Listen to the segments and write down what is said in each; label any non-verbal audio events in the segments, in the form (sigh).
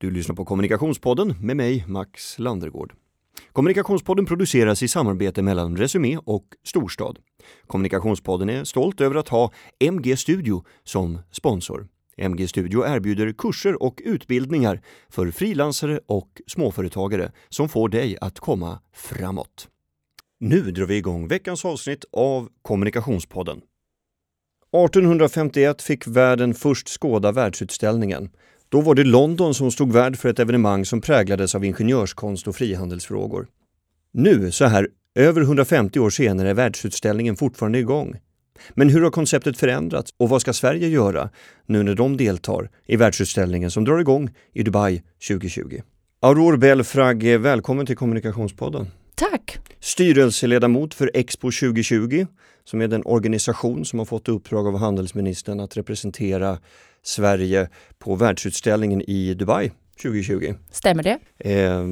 Du lyssnar på Kommunikationspodden med mig, Max Landergård. Kommunikationspodden produceras i samarbete mellan Resumé och Storstad. Kommunikationspodden är stolt över att ha MG Studio som sponsor. MG Studio erbjuder kurser och utbildningar för frilansare och småföretagare som får dig att komma framåt. Nu drar vi igång veckans avsnitt av Kommunikationspodden. 1851 fick världen först skåda världsutställningen. Då var det London som stod värd för ett evenemang som präglades av ingenjörskonst och frihandelsfrågor. Nu, så här över 150 år senare, är världsutställningen fortfarande igång. Men hur har konceptet förändrats och vad ska Sverige göra nu när de deltar i världsutställningen som drar igång i Dubai 2020? Aurore Belfrage, välkommen till Kommunikationspodden. Tack! Styrelseledamot för Expo 2020 som är den organisation som har fått uppdrag av handelsministern att representera Sverige på världsutställningen i Dubai 2020. Stämmer det? Eh,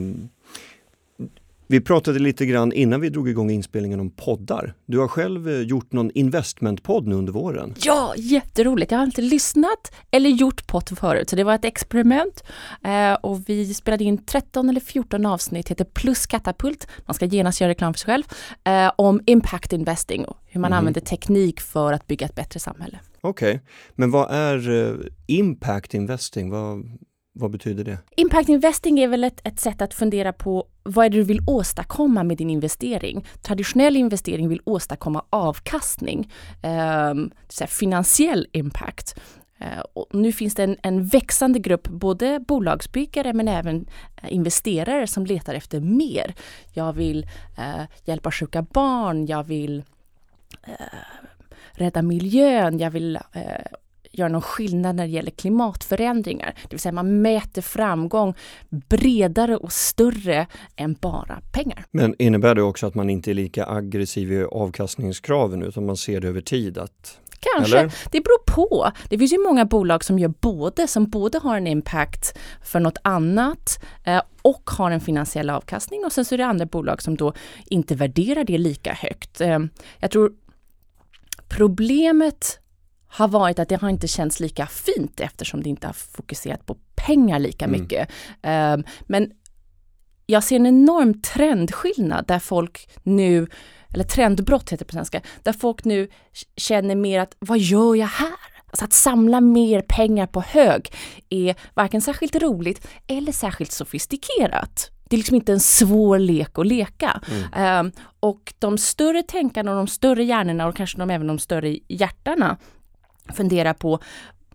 vi pratade lite grann innan vi drog igång inspelningen om poddar. Du har själv eh, gjort någon investmentpodd nu under våren. Ja, jätteroligt. Jag har inte lyssnat eller gjort podd förut, så det var ett experiment. Eh, och vi spelade in 13 eller 14 avsnitt, heter Plus katapult. Man ska genast göra reklam för sig själv. Eh, om impact investing och hur man mm. använder teknik för att bygga ett bättre samhälle. Okej, okay. men vad är uh, impact investing? Vad, vad betyder det? Impact investing är väl ett, ett, sätt att fundera på vad är det du vill åstadkomma med din investering? Traditionell investering vill åstadkomma avkastning, eh, finansiell impact. Eh, och nu finns det en, en, växande grupp, både bolagsbyggare men även eh, investerare som letar efter mer. Jag vill eh, hjälpa sjuka barn, jag vill eh, rädda miljön, jag vill eh, göra någon skillnad när det gäller klimatförändringar. Det vill säga man mäter framgång bredare och större än bara pengar. Men innebär det också att man inte är lika aggressiv i avkastningskraven utan man ser det över tid? Att Kanske. Eller? Det beror på. Det finns ju många bolag som gör både, som både har en impact för något annat eh, och har en finansiell avkastning och sen så är det andra bolag som då inte värderar det lika högt. Eh, jag tror problemet har varit att det har inte känts lika fint eftersom det inte har fokuserat på pengar lika mm. mycket. Um, men jag ser en enorm trendskillnad där folk nu, eller trendbrott heter det på svenska, där folk nu känner mer att vad gör jag här? Alltså att samla mer pengar på hög är varken särskilt roligt eller särskilt sofistikerat. Det är liksom inte en svår lek att leka. Mm. Um, och de större tänkarna och de större hjärnorna och kanske de, även de större hjärtarna fundera på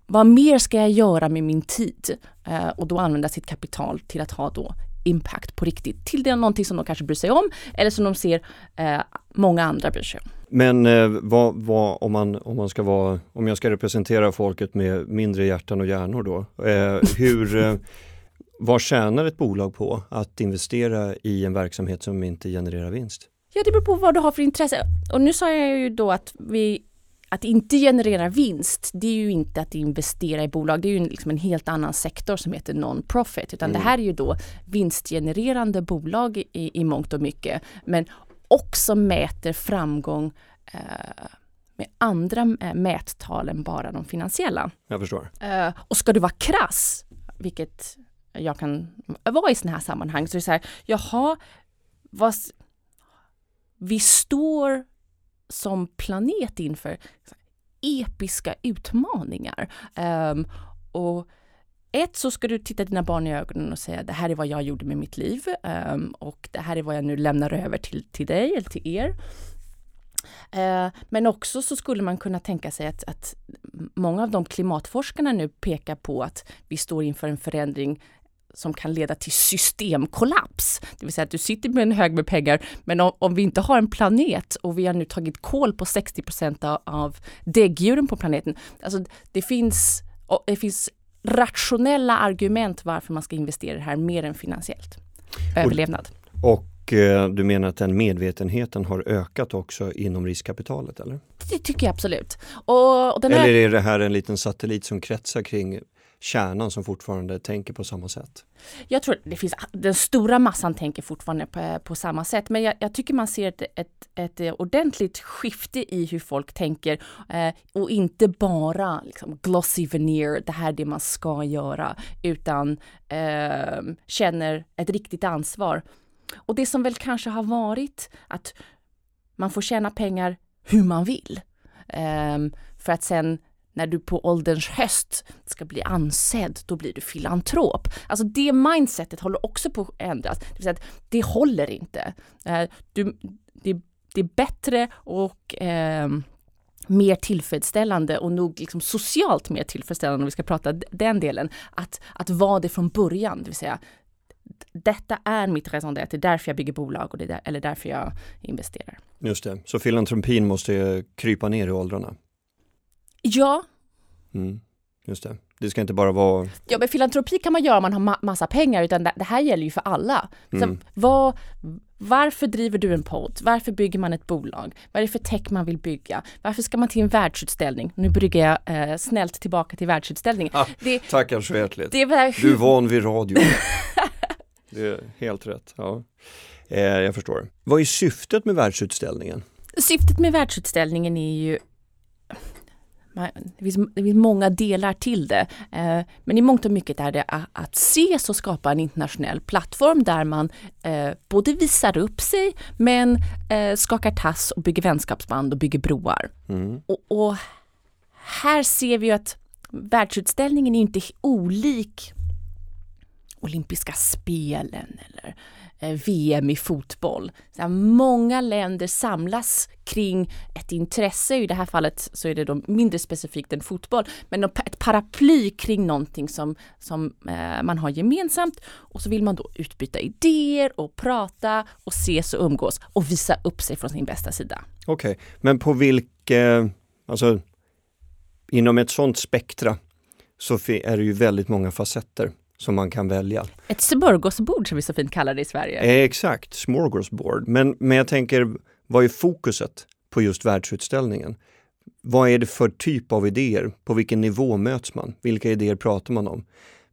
vad mer ska jag göra med min tid? Eh, och då använda sitt kapital till att ha då impact på riktigt. Till det någonting som de kanske bryr sig om eller som de ser eh, många andra bryr sig om. Men eh, vad, vad, om, man, om man ska vara, om jag ska representera folket med mindre hjärtan och hjärnor då, eh, hur eh, vad tjänar ett bolag på att investera i en verksamhet som inte genererar vinst? Ja, det beror på vad du har för intresse. Och nu sa jag ju då att vi att inte generera vinst, det är ju inte att investera i bolag. Det är ju liksom en helt annan sektor som heter non-profit. Utan mm. det här är ju då vinstgenererande bolag i, i mångt och mycket. Men också mäter framgång eh, med andra eh, mättal än bara de finansiella. Jag förstår. Eh, och ska du vara krass, vilket jag kan vara i sådana här sammanhang, så är det så här, jaha, vad, vi står som planet inför episka utmaningar. Um, och ett så ska du titta dina barn i ögonen och säga det här är vad jag gjorde med mitt liv um, och det här är vad jag nu lämnar över till, till dig eller till er. Uh, men också så skulle man kunna tänka sig att, att många av de klimatforskarna nu pekar på att vi står inför en förändring som kan leda till systemkollaps. Det vill säga att du sitter med en hög med pengar, men om, om vi inte har en planet och vi har nu tagit kol på 60 av, av däggdjuren på planeten. Alltså det finns, det finns rationella argument varför man ska investera i det här mer än finansiellt. Överlevnad. Och, och eh, du menar att den medvetenheten har ökat också inom riskkapitalet eller? Det tycker jag absolut. Och, och eller är det här en liten satellit som kretsar kring kärnan som fortfarande tänker på samma sätt? Jag tror det finns, den stora massan tänker fortfarande på, på samma sätt, men jag, jag, tycker man ser ett, ett, ett ordentligt skifte i hur folk tänker eh, och inte bara liksom, glossy veneer, det här är det man ska göra, utan eh, känner ett riktigt ansvar. Och det som väl kanske har varit att man får tjäna pengar hur man vill. Um, för att sen när du på ålderns höst ska bli ansedd, då blir du filantrop. Alltså det mindsetet håller också på att ändras. Det, vill säga att det håller inte. Eh, du, det, det, är bättre och eh, mer tillfredsställande och nog liksom socialt mer tillfredsställande om vi ska prata den delen, att, att vara det från början, det vill säga detta är mitt raison det är därför jag bygger bolag och det är där, eller därför jag investerar. Just det, så filantropin måste krypa ner i åldrarna? Ja. Mm, just det. Det ska inte bara vara... Ja, men filantropi kan man göra om man har ma massa pengar, utan det, det, här gäller ju för alla. Mm. Så vad, varför driver du en podd? Varför bygger man ett bolag? Vad är det för tech man vill bygga? Varför ska man till en världsutställning? Nu brygger jag eh, snällt tillbaka till världsutställningen. Ah, det, tackar så hjärtligt. Det var, du är van vid radio. (laughs) det är helt rätt. Ja. Eh, jag förstår. Vad är syftet med världsutställningen? Syftet med världsutställningen är ju det finns, det finns många delar till det. Eh, men i mångt och mycket är det att, att ses och skapa en internationell plattform där man eh, både visar upp sig men eh, skakar tass och bygger vänskapsband och bygger broar. Mm. Och, och, här ser vi att världsutställningen är inte olik olympiska spelen eller Eh, VM i fotboll. Så många länder samlas kring ett intresse, i det här fallet så är det då mindre specifikt än fotboll, men ett paraply kring någonting som, som eh, man har gemensamt och så vill man då utbyta idéer och prata och ses och umgås och visa upp sig från sin bästa sida. Okej, okay. men på vilket... alltså inom ett sånt spektra så är det ju väldigt många facetter som man kan välja. Ett smörgåsbord som vi så fint kallar det i Sverige. Eh, exakt, smörgåsbord. Men, men jag tänker, vad är fokuset på just världsutställningen? Vad är det för typ av idéer? På vilken nivå möts man? Vilka idéer pratar man om?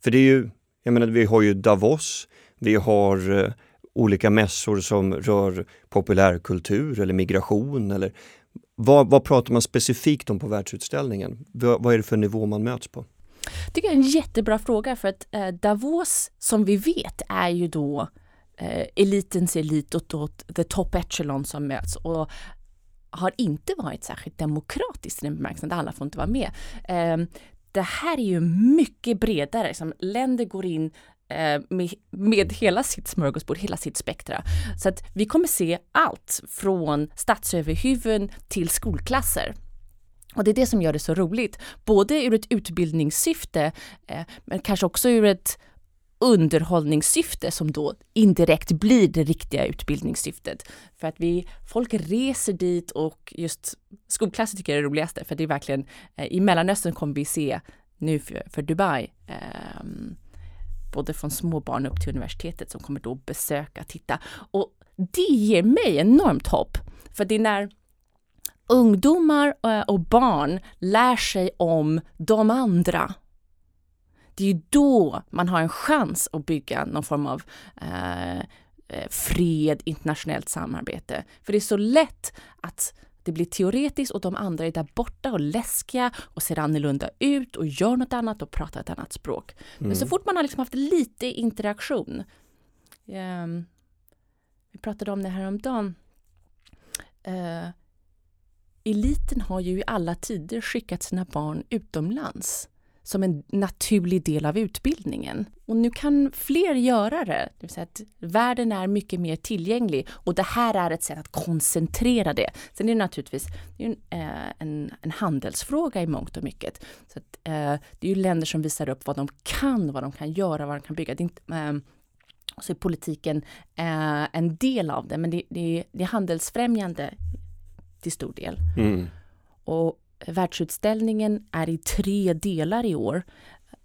För det är ju, jag menar vi har ju Davos, vi har eh, olika mässor som rör populärkultur eller migration eller vad, vad pratar man specifikt om på världsutställningen? Vad, vad är det för nivå man möts på? Tycker jag är en jättebra fråga för att eh, Davos, som vi vet, är ju då eh, elitens elit och då the top echelon som möts och har inte varit särskilt demokratiskt i den bemärkelsen att alla får inte vara med. Eh, det här är ju mycket bredare, som länder går in eh, med, med, hela sitt smörgåsbord, hela sitt spektra. Så att vi kommer se allt från statsöverhuvuden till skolklasser. Och det är det som gör det så roligt, både ur ett utbildningssyfte eh, men kanske också ur ett underhållningssyfte som då indirekt blir det riktiga utbildningssyftet. För att vi, folk reser dit och just skolklasser tycker jag är det roligaste för det är verkligen, eh, i Mellanöstern kommer vi se nu för, för Dubai, eh, både från små barn upp till universitetet som kommer då besöka, titta. Och det ger mig enormt hopp. För det är när ungdomar eh, och barn lär sig om de andra. Det är ju då man har en chans att bygga någon form av eh, eh, fred, internationellt samarbete. För det är så lätt att det blir teoretiskt och de andra är där borta och läskiga och ser annorlunda ut och gör något annat och pratar ett annat språk. Mm. Men så mm. fort man har liksom haft lite interaktion. Um, vi pratade om det här om dagen. Uh, eliten har ju i alla tider skickat sina barn utomlands som en naturlig del av utbildningen. Och nu kan fler göra det. det vill säga att världen är mycket mer tillgänglig och det här är ett sätt att koncentrera det. Sen är det naturligtvis det är en, eh, en, en, handelsfråga i mångt och mycket. Så att, eh, det är ju länder som visar upp vad de kan, vad de kan göra, vad de kan bygga. Det är inte, eh, så är politiken eh, en del av det, men det, det, det är handelsfrämjande till stor del. Mm. Och världsutställningen är i tre delar i år.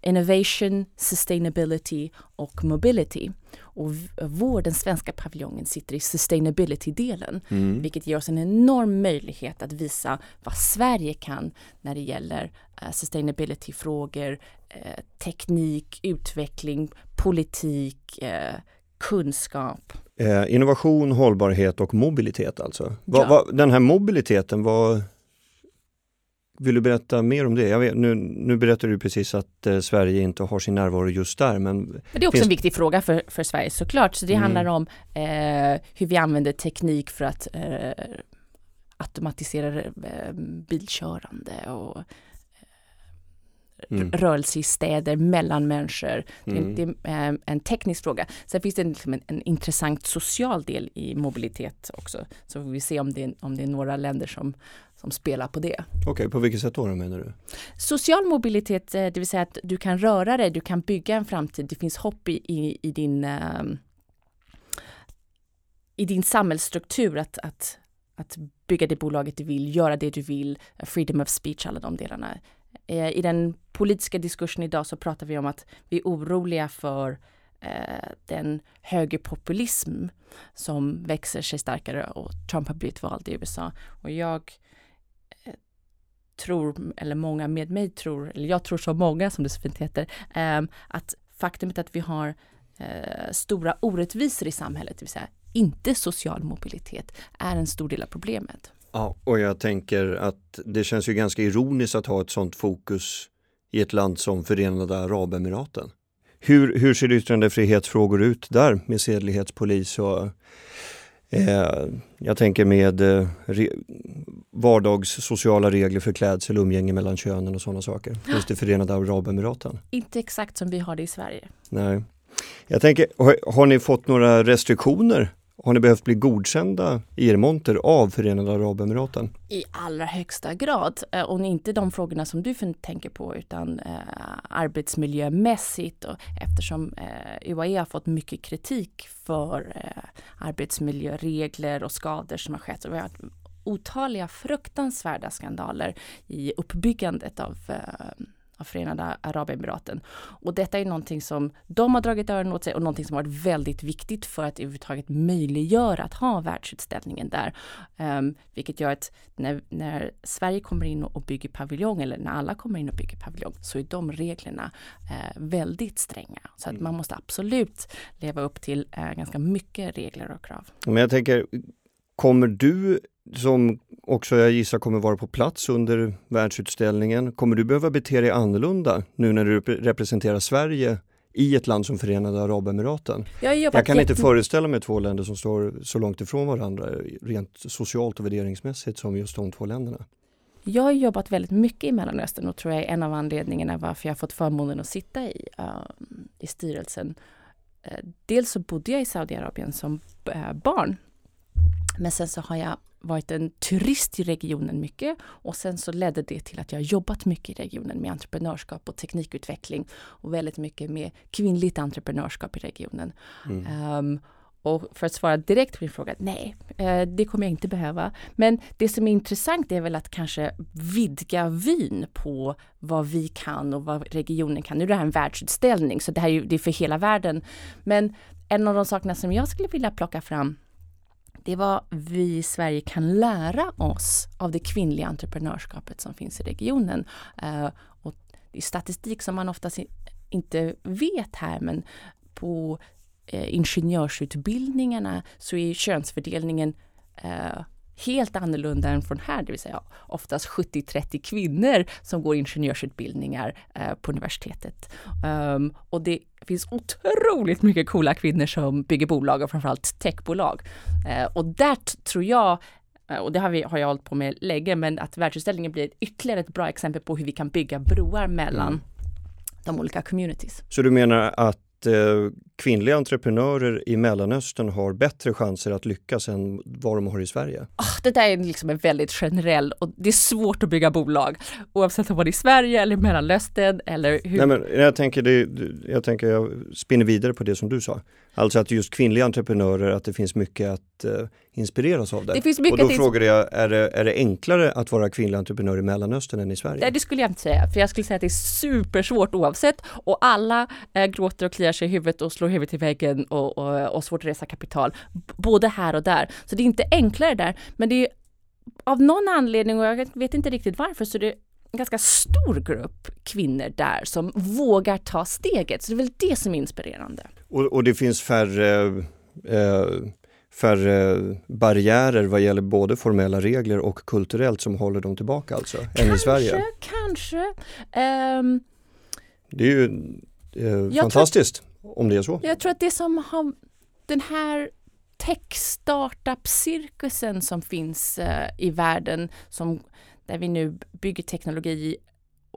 innovation, sustainability och mobility. Och vår, den svenska paviljongen, sitter i sustainability-delen, mm. vilket ger oss en enorm möjlighet att visa vad Sverige kan när det gäller uh, sustainability-frågor, uh, teknik, utveckling, politik, uh, kunskap. innovation, hållbarhet och mobilitet alltså. Va, va, den här mobiliteten, vad, vill du berätta mer om det? Jag vet, nu, nu berättar du precis att eh, Sverige inte har sin närvaro just där men... men det är också finns... en viktig fråga för, för Sverige såklart. Så det mm. handlar om eh, hur vi använder teknik för att eh, automatisera eh, bilkörande och mm. rörelse i städer mellan människor. Mm. Det, är, det är en teknisk fråga. Sen finns det liksom en, en, intressant social del i mobilitet också. Så får vi se om det, om det är några länder som, som spelar på det. Okej, okay, på vilket sätt då menar du? Social mobilitet, eh, det vill säga att du kan röra dig, du kan bygga en framtid, det finns hopp i, i, i din um, i din samhällsstruktur att, att, att bygga det bolaget du vill, göra det du vill, freedom of speech, alla de delarna. Eh, I den politiska diskursen idag så pratar vi om att vi är oroliga för eh, den högerpopulism som växer sig starkare och Trump har blivit vald i USA. Och jag eh, tror, eller många med mig tror, eller jag tror så många som det så fint heter, ehm, att faktumet att vi har eh, stora orättvisor i samhället, det vill säga inte social mobilitet, är en stor del av problemet. Ja, och jag tänker att det känns ju ganska ironiskt att ha ett sånt fokus i ett land som Förenade Arabemiraten. Hur, hur ser yttrandefrihetsfrågor ut där med sedlighetspolis och eh, jag tänker med eh, re, vardags sociala regler för klädsel, umgänge mellan könen och sådana saker. (gasps) Finns det Förenade Arabemiraten? Inte exakt som vi har det i Sverige. Nej. Jag tänker, har, har ni fått några restriktioner har ni behövt bli godkända i er monter av Förenade Arabemiraten? I allra högsta grad. Eh, och inte de frågorna som du tänker på utan eh, arbetsmiljömässigt och eftersom eh, UAE har fått mycket kritik för eh, arbetsmiljöregler och skador som har skett. Och vi har haft otaliga fruktansvärda skandaler i uppbyggandet av eh, av Förenade Arabemiraten. Och detta är någonting som de har dragit öronen åt sig och någonting som varit väldigt viktigt för att överhuvudtaget möjliggöra att ha världsutställningen där. Um, vilket gör att när, när, Sverige kommer in och bygger paviljong eller när alla kommer in och bygger paviljong så är de reglerna uh, väldigt stränga. Så att mm. man måste absolut leva upp till uh, ganska mycket regler och krav. Men jag tänker, kommer du som också jag gissar kommer vara på plats under världsutställningen. Kommer du behöva bete dig annorlunda nu när du representerar Sverige i ett land som Förenade Arabemiraten? Jag, jag kan inte föreställa mig två länder som står så långt ifrån varandra rent socialt och värderingsmässigt som just de två länderna. Jag har jobbat väldigt mycket i Mellanöstern och tror jag är en av anledningarna varför jag fått förmånen att sitta i, uh, i styrelsen. Uh, dels så bodde jag i Saudiarabien som uh, barn. Men sen så har jag varit en turist i regionen mycket och sen så ledde det till att jag jobbat mycket i regionen med entreprenörskap och teknikutveckling och väldigt mycket med kvinnligt entreprenörskap i regionen. Mm. Um, och för att svara direkt på din fråga, nej, eh, det kommer jag inte behöva. Men det som är intressant är väl att kanske vidga vyn på vad vi kan och vad regionen kan. Nu är det här en världsutställning, så det här är, det är för hela världen. Men en av de sakerna som jag skulle vilja plocka fram det är vad vi i Sverige kan lära oss av det kvinnliga entreprenörskapet som finns i regionen. Eh, och det är statistik som man oftast inte vet här, men på eh, ingenjörsutbildningarna så är könsfördelningen eh, helt annorlunda än från här, det vill säga oftast 70-30 kvinnor som går ingenjörsutbildningar eh, på universitetet. Um, och det finns otroligt mycket coola kvinnor som bygger bolag och framförallt techbolag. Eh, och där tror jag eh, och det har, vi, har jag hållit på med länge, men att världsutställningen blir ytterligare ett bra exempel på hur vi kan bygga broar mellan mm. de olika communities. Så du menar att eh, kvinnliga entreprenörer i Mellanöstern har bättre chanser att lyckas än vad de har i Sverige? Oh, det där är liksom en väldigt generell och det är svårt att bygga bolag oavsett om man är i Sverige eller Mellanöstern eller hur. Nej, men jag, tänker det, jag tänker jag spinner vidare på det som du sa. Alltså att just kvinnliga entreprenörer, att det finns mycket att uh, inspireras av det. det finns mycket och då frågade jag, är det, är det enklare att vara kvinnlig entreprenör i Mellanöstern än i Sverige? Nej, det skulle jag inte säga, för jag skulle säga att det är supersvårt oavsett och alla eh, gråter och kliar sig i huvudet och slår huvudet i väggen och, och, och svårt att resa kapital, både här och där. Så det är inte enklare där, men det är av någon anledning, och jag vet inte riktigt varför, så det är en ganska stor grupp kvinnor där som vågar ta steget. Så det är väl det som är inspirerande. Och, och det finns färre eh, färre barriärer vad gäller både formella regler och kulturellt som håller dem tillbaka alltså, kanske, än i Sverige? Kanske, um, Det är ju eh, fantastiskt tror, om det är så. Jag tror att det som har den här tech-startup-cirkusen som finns uh, i världen som där vi nu bygger teknologi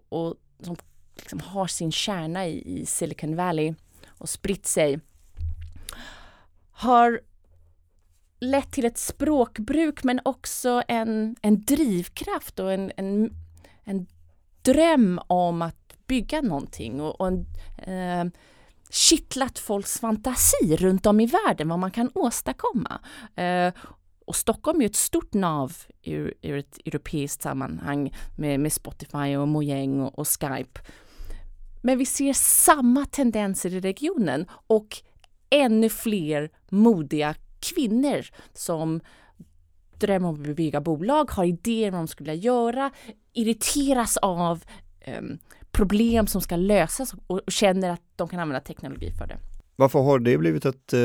och som liksom har sin kärna i, i Silicon Valley och spritt sig har lett till ett språkbruk men också en, en drivkraft och en, en, en dröm om att bygga någonting och, och en, eh, kittlat folks fantasi runt om i världen vad man kan åstadkomma. Eh, och Stockholm är ett stort nav ur, ur ett europeiskt sammanhang med, med Spotify och Mojang och, och Skype. Men vi ser samma tendenser i regionen och ännu fler modiga kvinnor som drömmer om att bygga bolag, har idéer om vad de skulle vilja göra, irriteras av eh, problem som ska lösas och känner att de kan använda teknologi för det. Varför har det blivit ett, eh,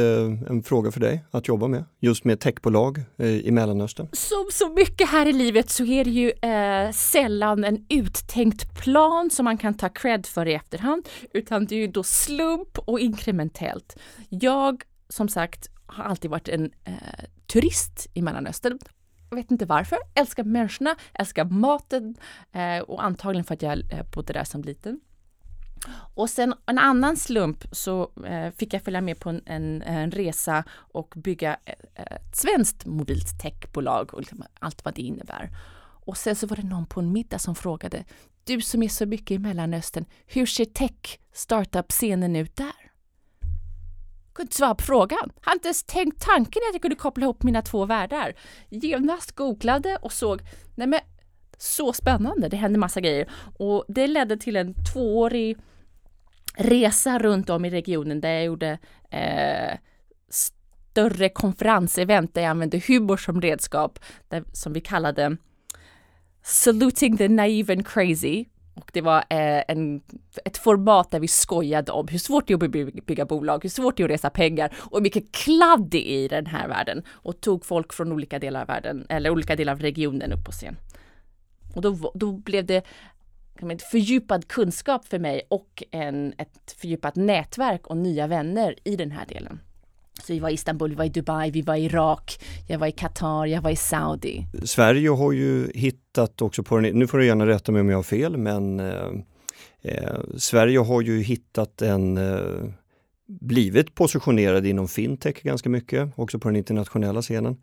en fråga för dig att jobba med, just med techbolag eh, i Mellanöstern? Som så mycket här i livet så är det ju eh, sällan en uttänkt plan som man kan ta cred för i efterhand, utan det är ju då slump och inkrementellt. Jag, som sagt, har alltid varit en eh, turist i Mellanöstern. Jag vet inte varför. Älskar människorna, älskar maten eh, och antagligen för att jag eh, bodde där som liten. Och sen en annan slump så eh, fick jag följa med på en, en, en resa och bygga ett, ett svenskt mobilt techbolag och liksom allt vad det innebär. Och sen så var det någon på en middag som frågade Du som är så mycket i Mellanöstern, hur ser tech startup-scenen ut där? Jag kunde inte svara på frågan. Jag hade inte ens tänkt tanken att jag kunde koppla ihop mina två världar. Genast googlade och såg, nej men så spännande, det hände massa grejer. Och det ledde till en tvåårig resa runt om i regionen där jag gjorde eh, större konferensevent där jag använde humor som redskap, där, som vi kallade Saluting the naive and crazy. Och det var eh, en, ett format där vi skojade om hur svårt det är att bygga, bolag, hur svårt det är att resa pengar och hur mycket kladd det är i den här världen. Och tog folk från olika delar av världen, eller olika delar av regionen upp på scen. Och då, då blev det fördjupad kunskap för mig och en, ett fördjupat nätverk och nya vänner i den här delen. Så vi var i Istanbul, vi var i Dubai, vi var i Irak, jag var i Qatar, jag var i Saudi. Sverige har ju hittat också på den, nu får du gärna rätta mig om jag har fel, men eh, eh, Sverige har ju hittat en eh, blivit positionerad inom fintech ganska mycket, också på den internationella scenen.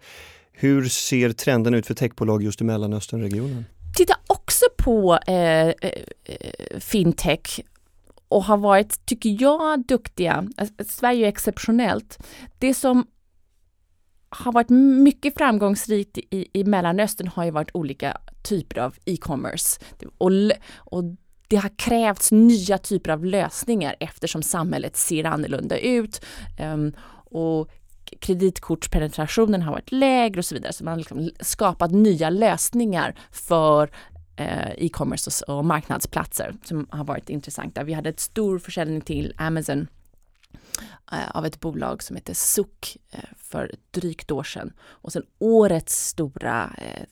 Hur ser trenden ut för techbolag just i Mellanösternregionen? Tittar också på eh, eh, eh, fintech och har varit, tycker jag, duktiga. Alltså, Sverige är exceptionellt. Det som har varit mycket framgångsrikt i, i Mellanöstern har ju varit olika typer av e-commerce. Och, och det har krävts nya typer av lösningar eftersom samhället ser annorlunda ut. Um, och kreditkortspenetrationen har varit lägre och så vidare. Så man har liksom skapat nya lösningar för eh, e-commerce och, och marknadsplatser som har varit intressanta. Vi hade ett stor försäljning till Amazon eh, av ett bolag som heter Sook eh, för ett drygt år sedan. Och sen årets stora eh,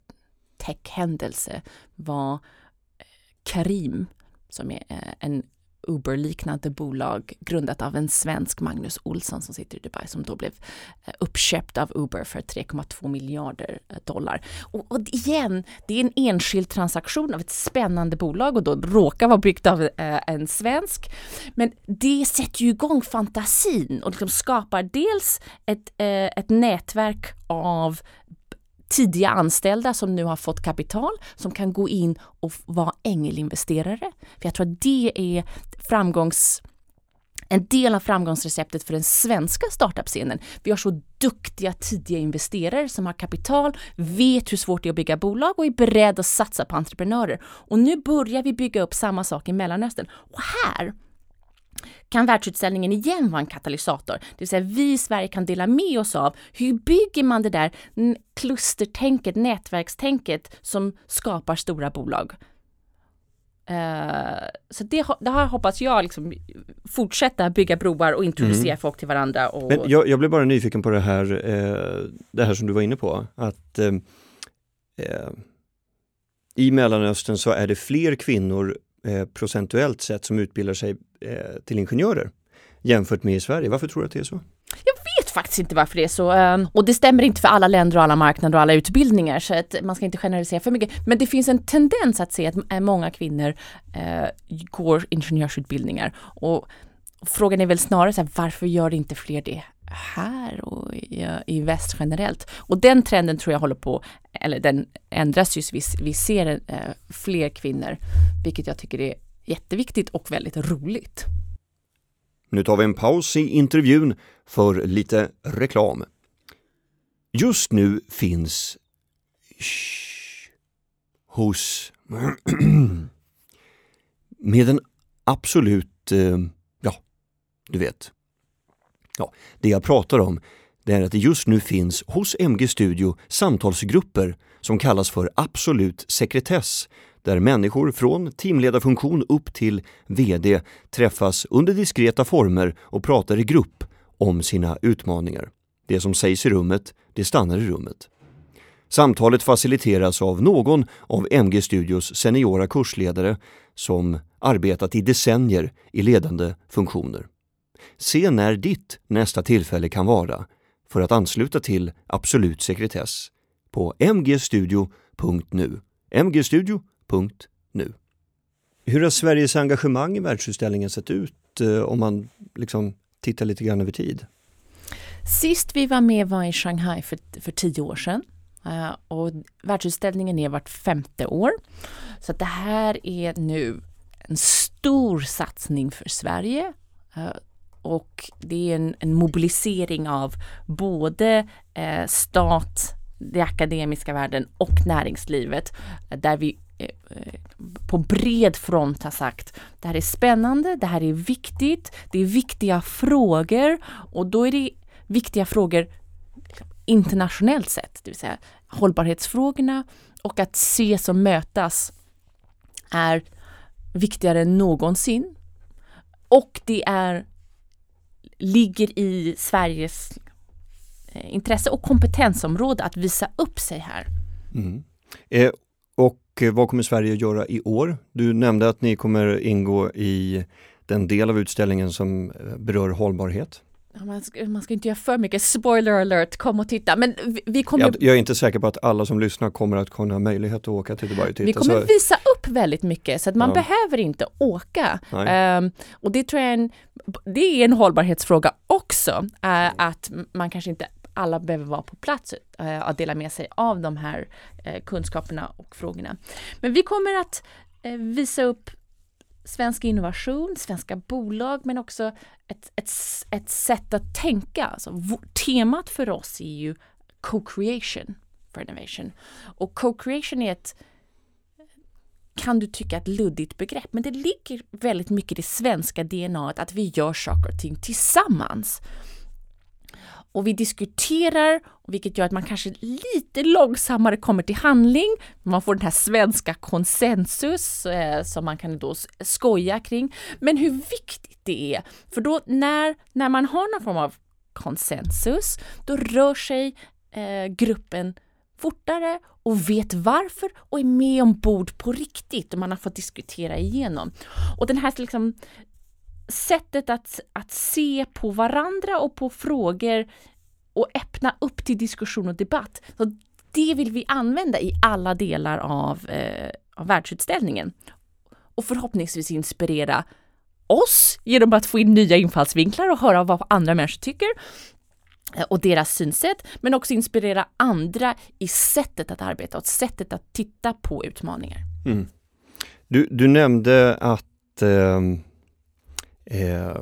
techhändelse var eh, Karim som är en Uber-liknande bolag grundat av en svensk Magnus Olsson som sitter i Dubai som då blev eh, uppköpt av Uber för 3,2 miljarder eh, dollar. Och, och, igen, det är en enskild transaktion av ett spännande bolag och då råkar vara byggt av eh, en svensk. Men det sätter ju igång fantasin och liksom skapar dels ett, eh, ett nätverk av tidiga anställda som nu har fått kapital som kan gå in och vara ängelinvesterare. För jag tror att det är framgångs en del av framgångsreceptet för den svenska startup-scenen. Vi har så duktiga tidiga investerare som har kapital, vet hur svårt det är att bygga bolag och är beredda att satsa på entreprenörer. Och nu börjar vi bygga upp samma sak i Mellanöstern. Och här kan världsutställningen igen vara en katalysator. Det vill säga vi i Sverige kan dela med oss av hur bygger man det där klustertänket, nätverkstänket som skapar stora bolag. Uh, så det, det här hoppas jag liksom fortsätta bygga broar och introducera mm. folk till varandra. Och... Men jag, jag blev bara nyfiken på det här, eh, det här som du var inne på, att eh, eh i Mellanöstern så är det fler kvinnor eh, procentuellt sett som utbildar sig eh, till ingenjörer jämfört med i Sverige. Varför tror du att det är så? Faktiskt inte varför det är så. Ehm, och det stämmer inte för alla länder och alla marknader och alla utbildningar så att man ska inte generalisera för mycket. Men det finns en tendens att se att eh, många kvinnor eh, går ingenjörsutbildningar. Och frågan är väl snarare så här, varför gör inte fler det här och i, i väst generellt. Och den trenden tror jag håller på, eller den ändras just, vi, vi ser eh, fler kvinnor, vilket jag tycker är jätteviktigt och väldigt roligt. Nu tar vi en paus i intervjun för lite reklam. Just nu finns shh, hos (clears throat) med en absolut, eh, ja, du vet, Ja, det jag pratar om det är att det just nu finns hos MG Studio samtalsgrupper som kallas för absolut sekretess där människor från teamledarfunktion upp till VD träffas under diskreta former och pratar i grupp om sina utmaningar. Det som sägs i rummet, det stannar i rummet. Samtalet faciliteras av någon av MG Studios seniora kursledare som arbetat i decennier i ledande funktioner. Se när ditt nästa tillfälle kan vara för att ansluta till Absolut sekretess på mgstudio.nu mgstudio.nu. Hur har Sveriges engagemang i världsutställningen sett ut eh, om man liksom tittar lite grann över tid? Sist vi var med var i Shanghai för, för tio år sedan. Uh, och världsutställningen är vart femte år. Så det här är nu en stor satsning för Sverige. Uh, och det är en, en mobilisering av både eh, stat, den akademiska världen och näringslivet där vi eh, Eh, på bred front har sagt det här är spännande, det här är viktigt, det är viktiga frågor och då är det viktiga frågor internationellt sett, det vill säga hållbarhetsfrågorna och att ses och mötas är viktigare än någonsin. Och det är ligger i Sveriges eh, intresse och kompetensområde att visa upp sig här. Mm. Eh, och eh, vad kommer Sverige att göra i år? Du nämnde att ni kommer ingå i den del av utställningen som eh, berör hållbarhet. Man ska, man ska, inte göra för mycket spoiler alert, kom och titta. Men vi, vi kommer... jag, jag, är inte säker på att alla som lyssnar kommer att kunna ha möjlighet att åka till Dubai och titta. Vi kommer så... visa upp väldigt mycket så att man ja. behöver inte åka. Um, och det tror jag är en, det är en hållbarhetsfråga också, uh, att man kanske inte alla behöver vara på plats eh, och dela med sig av de här eh, kunskaperna och frågorna. Men vi kommer att eh, visa upp svensk innovation, svenska bolag, men också ett, ett, ett sätt att tänka. Alltså, temat för oss är ju co-creation for innovation. Och co-creation är ett kan du tycka ett luddigt begrepp, men det ligger väldigt mycket i det svenska DNA att vi gör saker och ting tillsammans och vi diskuterar, vilket gör att man kanske lite långsammare kommer till handling. Man får den här svenska konsensus eh, som man kan då skoja kring. Men hur viktigt det är, för då när, när man har någon form av konsensus, då rör sig eh, gruppen fortare och vet varför och är med ombord på riktigt och man har fått diskutera igenom. Och den här liksom sättet att, att se på varandra och på frågor och öppna upp till diskussion och debatt. Så det vill vi använda i alla delar av, eh, av världsutställningen. Och förhoppningsvis inspirera oss genom att få in nya infallsvinklar och höra vad andra människor tycker eh, och deras synsätt, men också inspirera andra i sättet att arbeta och sättet att titta på utmaningar. Mm. Du, du nämnde att eh, eh,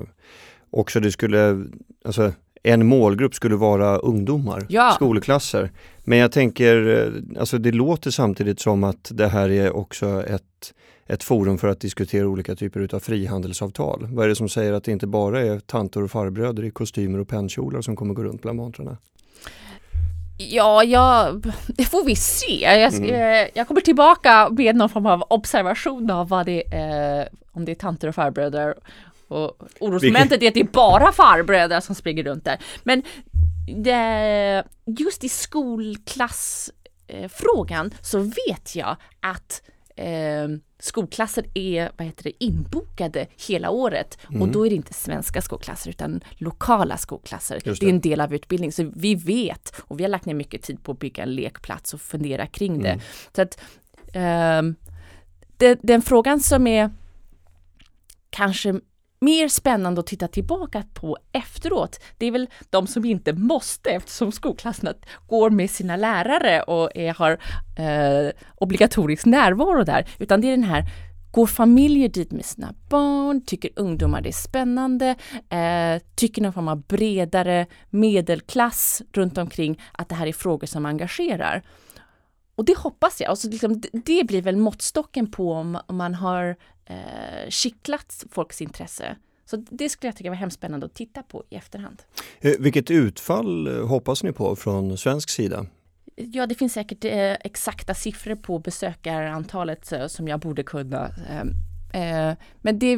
också det skulle, alltså en målgrupp skulle vara ungdomar, ja. skolklasser. Men jag tänker, eh, alltså det låter samtidigt som att det här är också ett, ett forum för att diskutera olika typer av frihandelsavtal. Vad är det som säger att det inte bara är tanter och farbröder i kostymer och pennkjolar som kommer gå runt bland montrarna? Ja, ja, (laughs) det får vi se. Jag, mm. Eh, jag, kommer tillbaka med någon form av observation av vad det är, om det är tanter och farbröder och orosmomentet är att det är bara farbröder som springer runt där. Men det, just i skolklassfrågan så vet jag att eh, skolklasser är vad heter det, inbokade hela året mm. och då är det inte svenska skolklasser utan lokala skolklasser. Det. det. är en del av utbildningen så vi vet och vi har lagt ner mycket tid på att bygga en lekplats och fundera kring det. Mm. Så att eh, det, den frågan som är kanske mer spännande att titta tillbaka på efteråt, det är väl de som inte måste eftersom skolklasserna går med sina lärare och är, har eh, obligatorisk närvaro där, utan det är den här Går familjer dit med sina barn? Tycker ungdomar det är spännande? Eh, tycker någon form av bredare medelklass runt omkring att det här är frågor som engagerar? Och det hoppas jag. Alltså liksom, det blir väl måttstocken på om, om man har eh, kittlat folks intresse. Så det skulle jag tycka var hemskt spännande att titta på i efterhand. Eh, vilket utfall eh, hoppas ni på från svensk sida? Ja, det finns säkert eh, exakta siffror på besökarantalet eh, som jag borde kunna. Ehm, eh, men det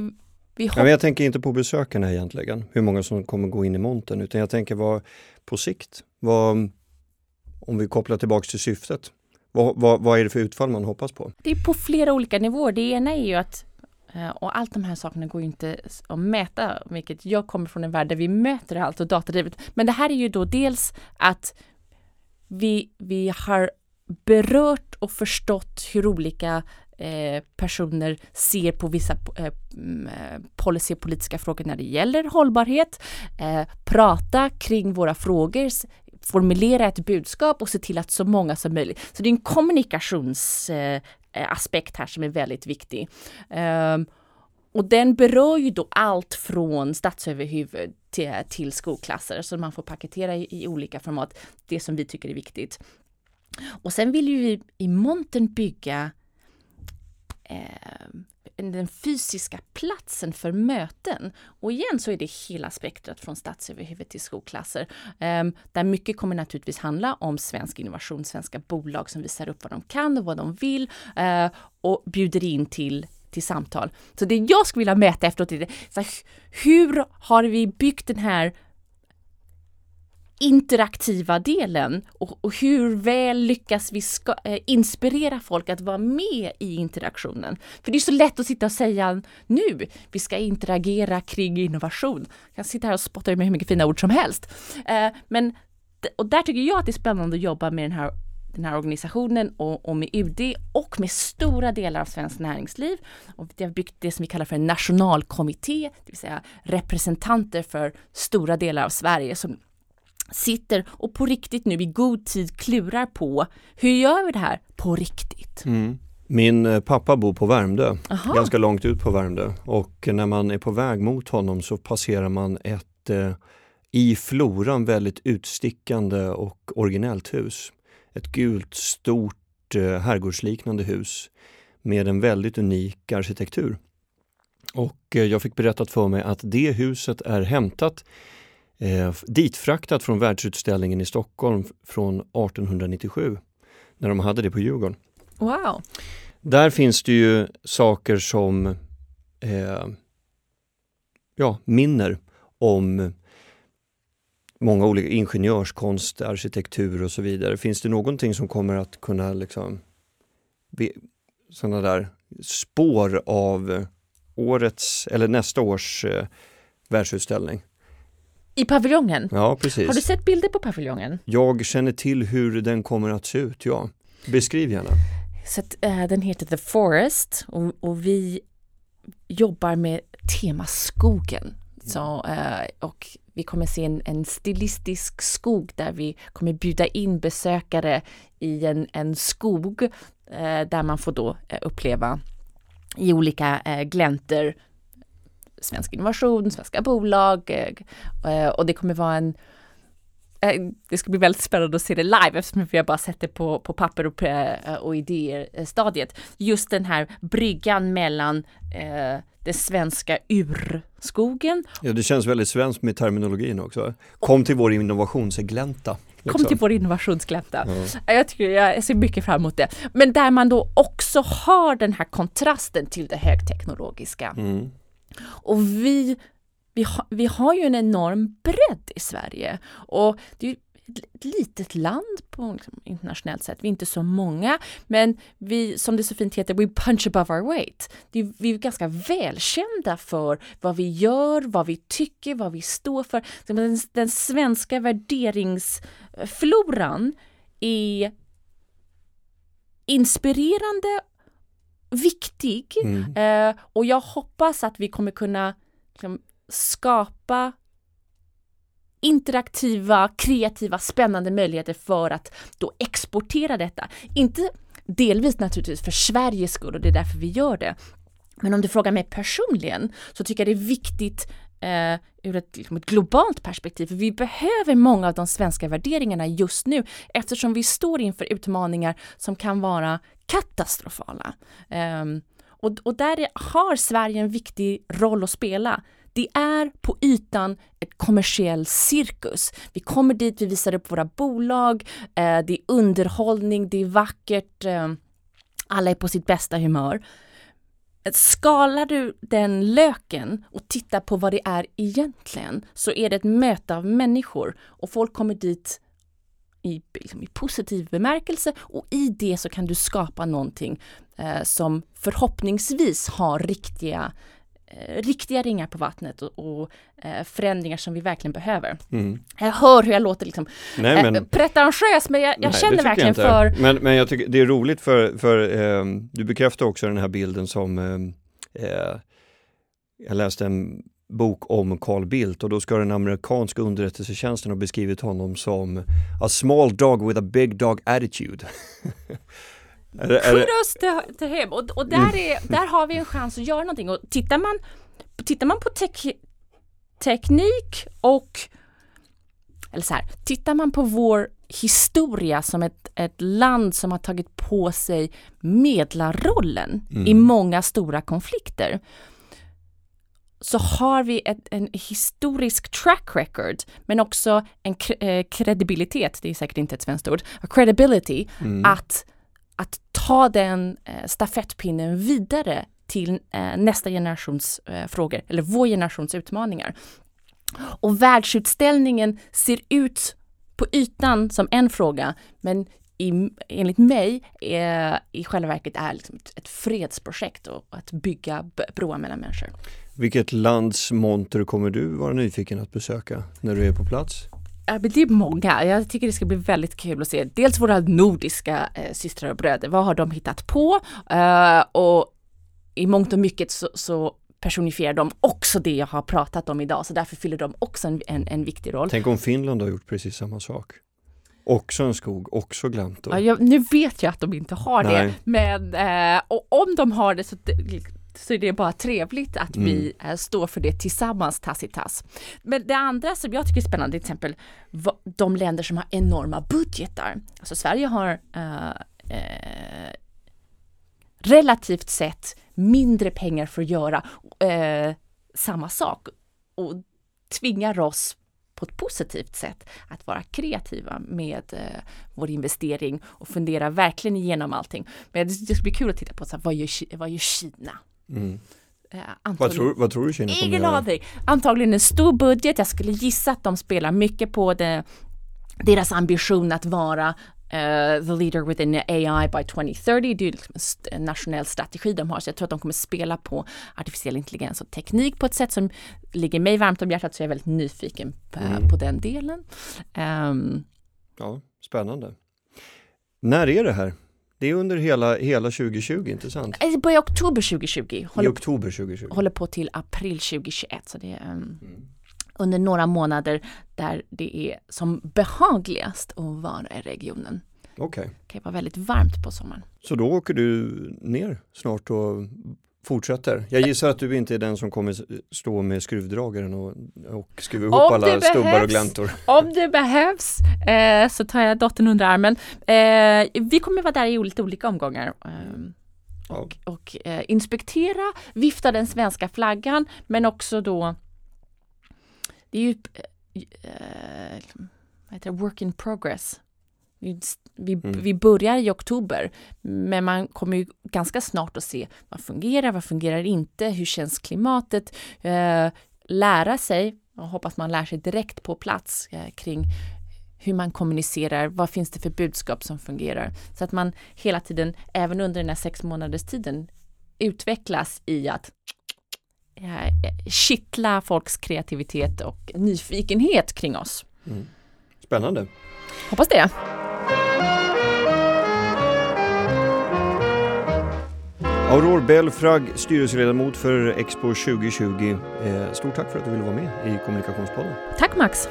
vi ja, men jag tänker inte på besökarna egentligen, hur många som kommer gå in i monten, utan jag tänker vad på sikt, vad, om vi kopplar tillbaks till syftet, vad, vad, vad är det för utfall man hoppas på? Det är på flera olika nivåer. Det ena är ju att eh, Eh, och allt de här sakerna går ju inte att mäta, vilket jag kommer från en värld där vi möter allt och datadrivet. Men det här är ju då dels att vi, vi har berört och förstått hur olika eh, personer ser på vissa eh, eh, policypolitiska frågor när det gäller hållbarhet, eh, prata kring våra frågor, formulera ett budskap och se till att så många som möjligt. Så det är en kommunikations eh, Eh, aspekt här som är väldigt viktig. Ehm, och den berör ju då allt från statsöverhuvud till, eh, till skolklasser, så man får paketera i, i, olika format, det som vi tycker är viktigt. Och sen vill ju vi i montern bygga eh, den fysiska platsen för möten. Och igen så är det hela spektrat från statsöverhuvud till skolklasser. Um, där mycket kommer naturligtvis handla om svensk innovation, svenska bolag som visar upp vad de kan och vad de vill uh, och bjuder in till till samtal. Så det jag skulle vilja mäta efteråt är det, så här, hur har vi byggt den här interaktiva delen och, och, hur väl lyckas vi ska, eh, inspirera folk att vara med i interaktionen? För det är så lätt att sitta och säga nu, vi ska interagera kring innovation. Jag kan sitta här och spotta med hur mycket fina ord som helst. Eh, men, och där tycker jag att det är spännande att jobba med den här den här organisationen och, och, med UD och med stora delar av svenskt näringsliv. Och vi har byggt det som vi kallar för en nationalkommitté, det vill säga representanter för stora delar av Sverige som sitter och på riktigt nu i god tid klurar på hur gör vi det här på riktigt? Mm. Min eh, pappa bor på Värmdö, Aha. ganska långt ut på Värmdö och när man är på väg mot honom så passerar man ett eh, i floran väldigt utstickande och originellt hus. Ett gult stort eh, herrgårdsliknande hus med en väldigt unik arkitektur. Och eh, jag fick berättat för mig att det huset är hämtat eh, ditfraktat från världsutställningen i Stockholm från 1897 när de hade det på Djurgården. Wow! Där finns det ju saker som eh, ja, minner om många olika ingenjörskonst, arkitektur och så vidare. Finns det någonting som kommer att kunna liksom sådana där spår av årets eller nästa års eh, världsutställning. I paviljongen? Ja, precis. Har du sett bilder på paviljongen? Jag känner till hur den kommer att se ut, ja. Beskriv gärna. Så att, eh, den heter The Forest och, och vi jobbar med tema skogen. Så, eh, och vi kommer se en, en stilistisk skog där vi kommer bjuda in besökare i en, en skog eh, där man får då uppleva i olika gläntor svensk innovation, svenska bolag eh, eh, och det kommer vara en eh, det ska bli väldigt spännande att se det live eftersom vi har bara sett det på, på papper och, och idéer stadiet. Just den här bryggan mellan eh, den svenska urskogen. Ja, det känns väldigt svenskt med terminologin också. Kom till vår innovationsglänta. Liksom. Kom till vår innovationsglänta. Ja. Jag, tycker, jag ser mycket fram emot det. Men där man då också har den här kontrasten till det högteknologiska. Mm. Och vi, vi, ha, vi har ju en enorm bredd i Sverige. Och det är ett litet land på liksom, internationellt sätt. Vi är inte så många, men vi, som det så fint heter, we punch above our weight. Det, vi är ganska välkända för vad vi gör, vad vi tycker, vad vi står för. Den, den svenska värderingsfloran är inspirerande, viktig mm. eh, och jag hoppas att vi kommer kunna liksom, skapa interaktiva, kreativa, spännande möjligheter för att då exportera detta. Inte delvis naturligtvis för Sveriges skull och det är därför vi gör det. Men om du frågar mig personligen så tycker jag det är viktigt eh, ur ett, liksom ett, globalt perspektiv. För vi behöver många av de svenska värderingarna just nu eftersom vi står inför utmaningar som kan vara katastrofala. Um, och, och där har Sverige en viktig roll att spela. Det är på ytan ett kommersiell cirkus. Vi kommer dit, vi visar upp våra bolag, eh, det är underhållning, det är vackert, eh, alla är på sitt bästa humör. Skalar du den löken och tittar på vad det är egentligen så är det ett möte av människor och folk kommer dit i, liksom i positiv bemärkelse och i det så kan du skapa någonting eh, som förhoppningsvis har riktiga eh, riktiga ringar på vattnet och, och eh, förändringar som vi verkligen behöver. Mm. Jag hör hur jag låter liksom nej, men, eh, pretentiös men jag, jag nej, känner verkligen jag för... Men, men jag tycker det är roligt för, för eh, du bekräftar också den här bilden som eh, eh, jag läste en bok om Carl Bildt och då ska den amerikanska underrättelsetjänsten ha beskrivit honom som a small dog with a big dog attitude. (laughs) Kudos till, till him och, och där, är, där har vi en chans att göra någonting och tittar man, tittar man på tek, teknik och eller så här, tittar man på vår historia som ett, ett land som har tagit på sig medlarrollen mm. i många stora konflikter så har vi ett, en historisk track record men också en eh, kredibilitet, det är säkert inte ett svenskt ord, credibility, mm. att att ta den eh, stafettpinnen vidare till eh, nästa generations eh, frågor, eller vår generations utmaningar. Och världsutställningen ser ut på ytan som en fråga, men i, enligt mig är, i själva verket är liksom ett, ett fredsprojekt och att bygga broar mellan människor. Vilket lands monter kommer du vara nyfiken att besöka när du är på plats? det är många. Jag tycker det ska bli väldigt kul att se dels våra nordiska eh, systrar och bröder. Vad har de hittat på? Uh, och i mångt och mycket så, så personifierar de också det jag har pratat om idag, så därför fyller de också en, en, en viktig roll. Tänk om Finland har gjort precis samma sak. Också en skog, också gläntor. Ja, jag, nu vet jag att de inte har Nej. det, men eh, och om de har det så så är det bara trevligt att mm. vi äh, står för det tillsammans, Tassitas. Men det andra som jag tycker är spännande, till exempel de länder som har enorma budgetar. Alltså Sverige har äh, äh, relativt sett mindre pengar för att göra samma sak och tvingar oss på ett positivt sätt att vara kreativa med eh, vår investering och fundera verkligen igenom allting. Men det, det ska bli kul att titta på så här, vad, gör, vad gör Kina? Mm. Eh, vad, tror, vad tror du Kina kommer Ingen aning. Antagligen en stor budget. Jag skulle gissa att de spelar mycket på det, deras ambition att vara eh, the leader within AI by 2030. Det är liksom en nationell strategi de har, så jag tror att de kommer spela på artificiell intelligens och teknik på ett sätt som ligger mig varmt om hjärtat, så jag är väldigt nyfiken på, mm. på den delen. Um, ja, spännande. När är det här? Det är under hela, hela 2020, inte sant? Det börjar oktober 2020. Håller, I oktober 2020? Håller på till april 2021. Så det är um, mm. Under några månader där det är som behagligast att vara i regionen. Okej. Okay. Det kan vara väldigt varmt på sommaren. Så då åker du ner snart och fortsätter. Jag gissar att du inte är den som kommer stå med skruvdragaren och, och skruva ihop om alla stubbar och gläntor. Om det behövs eh, så tar jag dottern under armen. Eh, vi kommer vara där i lite olika omgångar. Eh, och, ja. och eh, inspektera, vifta den svenska flaggan men också då det är ju eh, vad heter det, work in progress. Vi, mm. vi börjar i oktober, men man kommer ju ganska snart att se vad fungerar, vad fungerar inte, hur känns klimatet, eh, lära sig, och hoppas man lär sig direkt på plats eh, kring hur man kommunicerar, vad finns det för budskap som fungerar, så att man hela tiden, även under den här sex månaders tiden, utvecklas i att eh, kittla folks kreativitet och nyfikenhet kring oss. Mm. Spännande. Hoppas det. Aurore Belfrag, styrelseledamot för Expo 2020. Eh, stort tack för att du ville vara med i Kommunikationspodden. Tack Max!